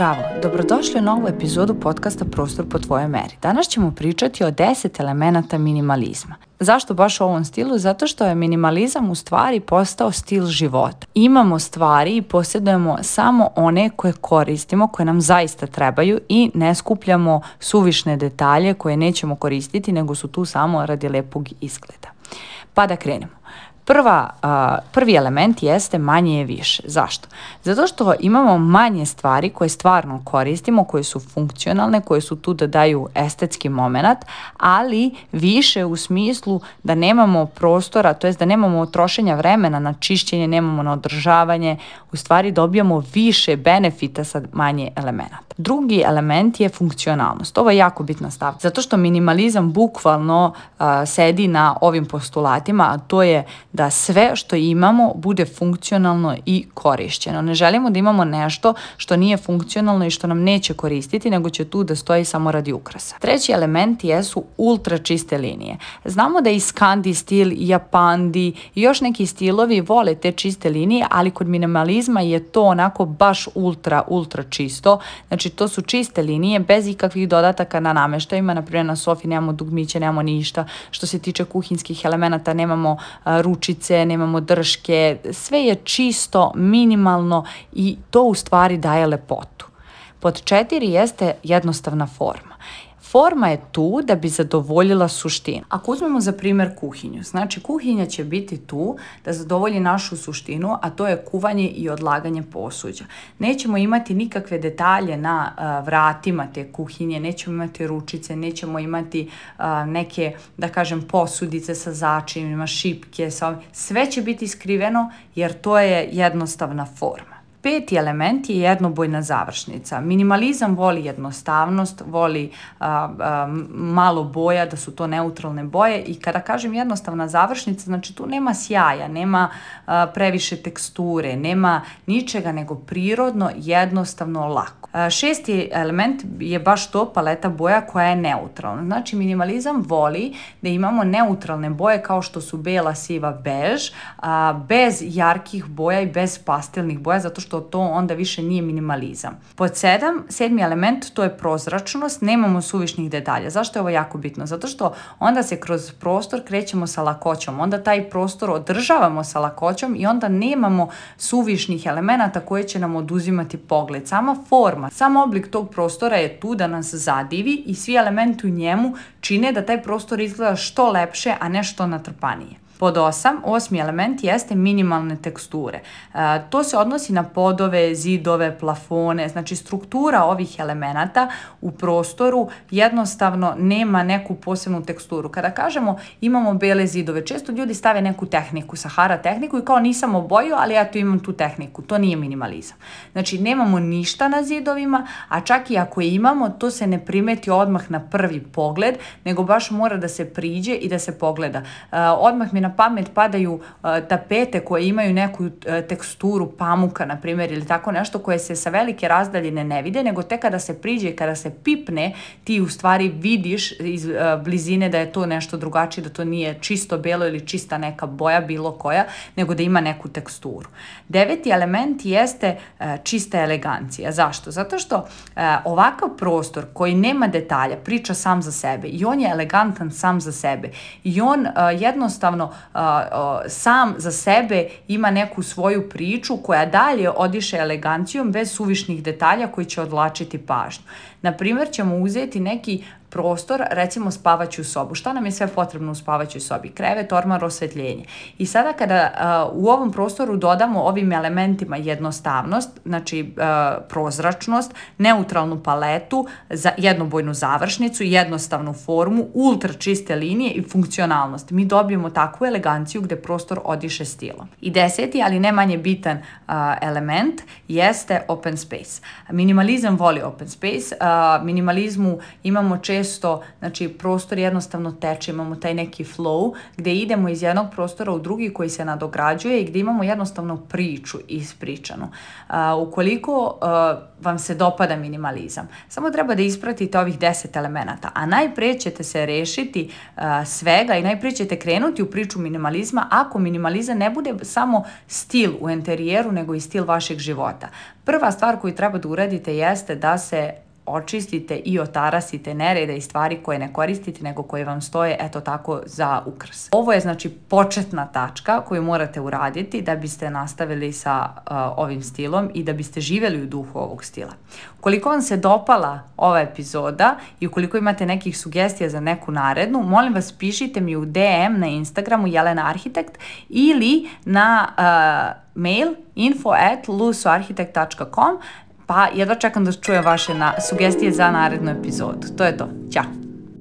Zdravo, dobrodošli u novu epizodu podcasta Prostor po tvojoj meri. Danas ćemo pričati o 10 elemenata minimalizma. Zašto baš u ovom stilu? Zato što je minimalizam u stvari postao stil života. Imamo stvari i posjedujemo samo one koje koristimo, koje nam zaista trebaju i ne skupljamo suvišne detalje koje nećemo koristiti, nego su tu samo radi lepog izgleda. Pa da krenemo. Prva, prvi element jeste manje je više. Zašto? Zato što imamo manje stvari koje stvarno koristimo, koje su funkcionalne, koje su tu da daju estetski moment, ali više u smislu da nemamo prostora, to jest da nemamo trošenja vremena na čišćenje, nemamo na održavanje, u stvari dobijamo više benefita sa manje elemenata. Drugi element je funkcionalnost. Ovo je jako bitna stavka, zato što minimalizam bukvalno sedi na ovim postulatima, a to je da da sve što imamo bude funkcionalno i korišćeno. Ne želimo da imamo nešto što nije funkcionalno i što nam neće koristiti, nego će tu da stoji samo radi ukrasa. Treći element jesu ultra čiste linije. Znamo da i skandi stil, japandi, i još neki stilovi vole te čiste linije, ali kod minimalizma je to onako baš ultra, ultra čisto. Znači to su čiste linije bez ikakvih dodataka na nameštajima. Naprimjer na sofi nemamo dugmiće, nemamo ništa. Što se tiče kuhinskih elemenata nemamo čice nemamo drške, sve je čisto, minimalno i to u stvari daje lepotu. Pod četiri jeste jednostavna forma. Forma je tu da bi zadovoljila suštinu. Ako uzmemo za primjer kuhinju, znači kuhinja će biti tu da zadovolji našu suštinu, a to je kuvanje i odlaganje posuđa. Nećemo imati nikakve detalje na vratima te kuhinje, nećemo imati ručice, nećemo imati neke, da kažem, posudice sa začinima, šipke, sve će biti skriveno jer to je jednostavna forma. Peti element je jednobojna završnica. Minimalizam voli jednostavnost, voli malo boja, da su to neutralne boje i kada kažem jednostavna završnica, znači tu nema sjaja, nema previše teksture, nema ničega nego prirodno, jednostavno, lako. Šesti element je baš to paleta boja koja je neutralna. Znači minimalizam voli da imamo neutralne boje kao što su bela, siva, bež, bez jarkih boja i bez pastelnih boja zato što to onda više nije minimalizam. Pod sedam, sedmi element to je prozračnost, nemamo suvišnih detalja. Zašto je ovo jako bitno? Zato što onda se kroz prostor krećemo sa lakoćom, onda taj prostor održavamo sa lakoćom i onda nemamo suvišnih elemenata koje će nam oduzimati pogled. Sama forma forma. Sam oblik tog prostora je tu da nas zadivi i svi elementi u njemu čine da taj prostor izgleda što lepše, a ne što natrpanije. Pod osam, osmi element jeste minimalne teksture. E, to se odnosi na podove, zidove, plafone, znači struktura ovih elemenata u prostoru jednostavno nema neku posebnu teksturu. Kada kažemo imamo bele zidove, često ljudi stave neku tehniku, Sahara tehniku i kao nisam obojio, ali ja tu imam tu tehniku. To nije minimalizam. Znači nemamo ništa na zidovima, a čak i ako imamo, to se ne primeti odmah na prvi pogled, nego baš mora da se priđe i da se pogleda. E, odmah mi na pamet padaju e, tapete koje imaju neku e, teksturu pamuka, na primjer, ili tako nešto koje se sa velike razdaljine ne vide, nego te kada se priđe i kada se pipne, ti u stvari vidiš iz e, blizine da je to nešto drugačije, da to nije čisto belo ili čista neka boja, bilo koja, nego da ima neku teksturu. Deveti element jeste čista elegancija. Zašto? Zato što ovakav prostor koji nema detalja priča sam za sebe i on je elegantan sam za sebe i on jednostavno sam za sebe ima neku svoju priču koja dalje odiše elegancijom bez suvišnih detalja koji će odlačiti pažnju. Naprimjer ćemo uzeti neki prostor, recimo spavaću sobu. Šta nam je sve potrebno u spavaćoj sobi? Krevet, ormar, osvetljenje. I sada kada u ovom prostoru dodamo ovim elementima jednostavnost, znači prozračnost, neutralnu paletu, za jednobojnu završnicu, jednostavnu formu, ultra čiste linije i funkcionalnost, mi dobijemo takvu eleganciju gdje prostor odiše stilom. I deseti, ali ne manje bitan element, jeste open space. Minimalizam voli open space. Minimalizmu imamo često često, znači prostor jednostavno teče, imamo taj neki flow gdje idemo iz jednog prostora u drugi koji se nadograđuje i gdje imamo jednostavno priču ispričanu. ukoliko vam se dopada minimalizam, samo treba da ispratite ovih deset elemenata, a najprije ćete se rešiti svega i najprije ćete krenuti u priču minimalizma ako minimalizam ne bude samo stil u enterijeru, nego i stil vašeg života. Prva stvar koju treba da uradite jeste da se očistite i otarasite nerede i stvari koje ne koristite nego koje vam stoje eto tako za ukras. Ovo je znači početna tačka koju morate uraditi da biste nastavili sa eh, ovim stilom i da biste živjeli u duhu ovog stila. Ukoliko vam se dopala ova epizoda i ukoliko imate nekih sugestija za neku narednu, molim vas pišite mi u DM na Instagramu Jelena Arhitekt ili na eh, mail info at lusoarchitekt.com pa jedva čekam da čujem vaše na sugestije za narednu epizodu. To je to. Ćao!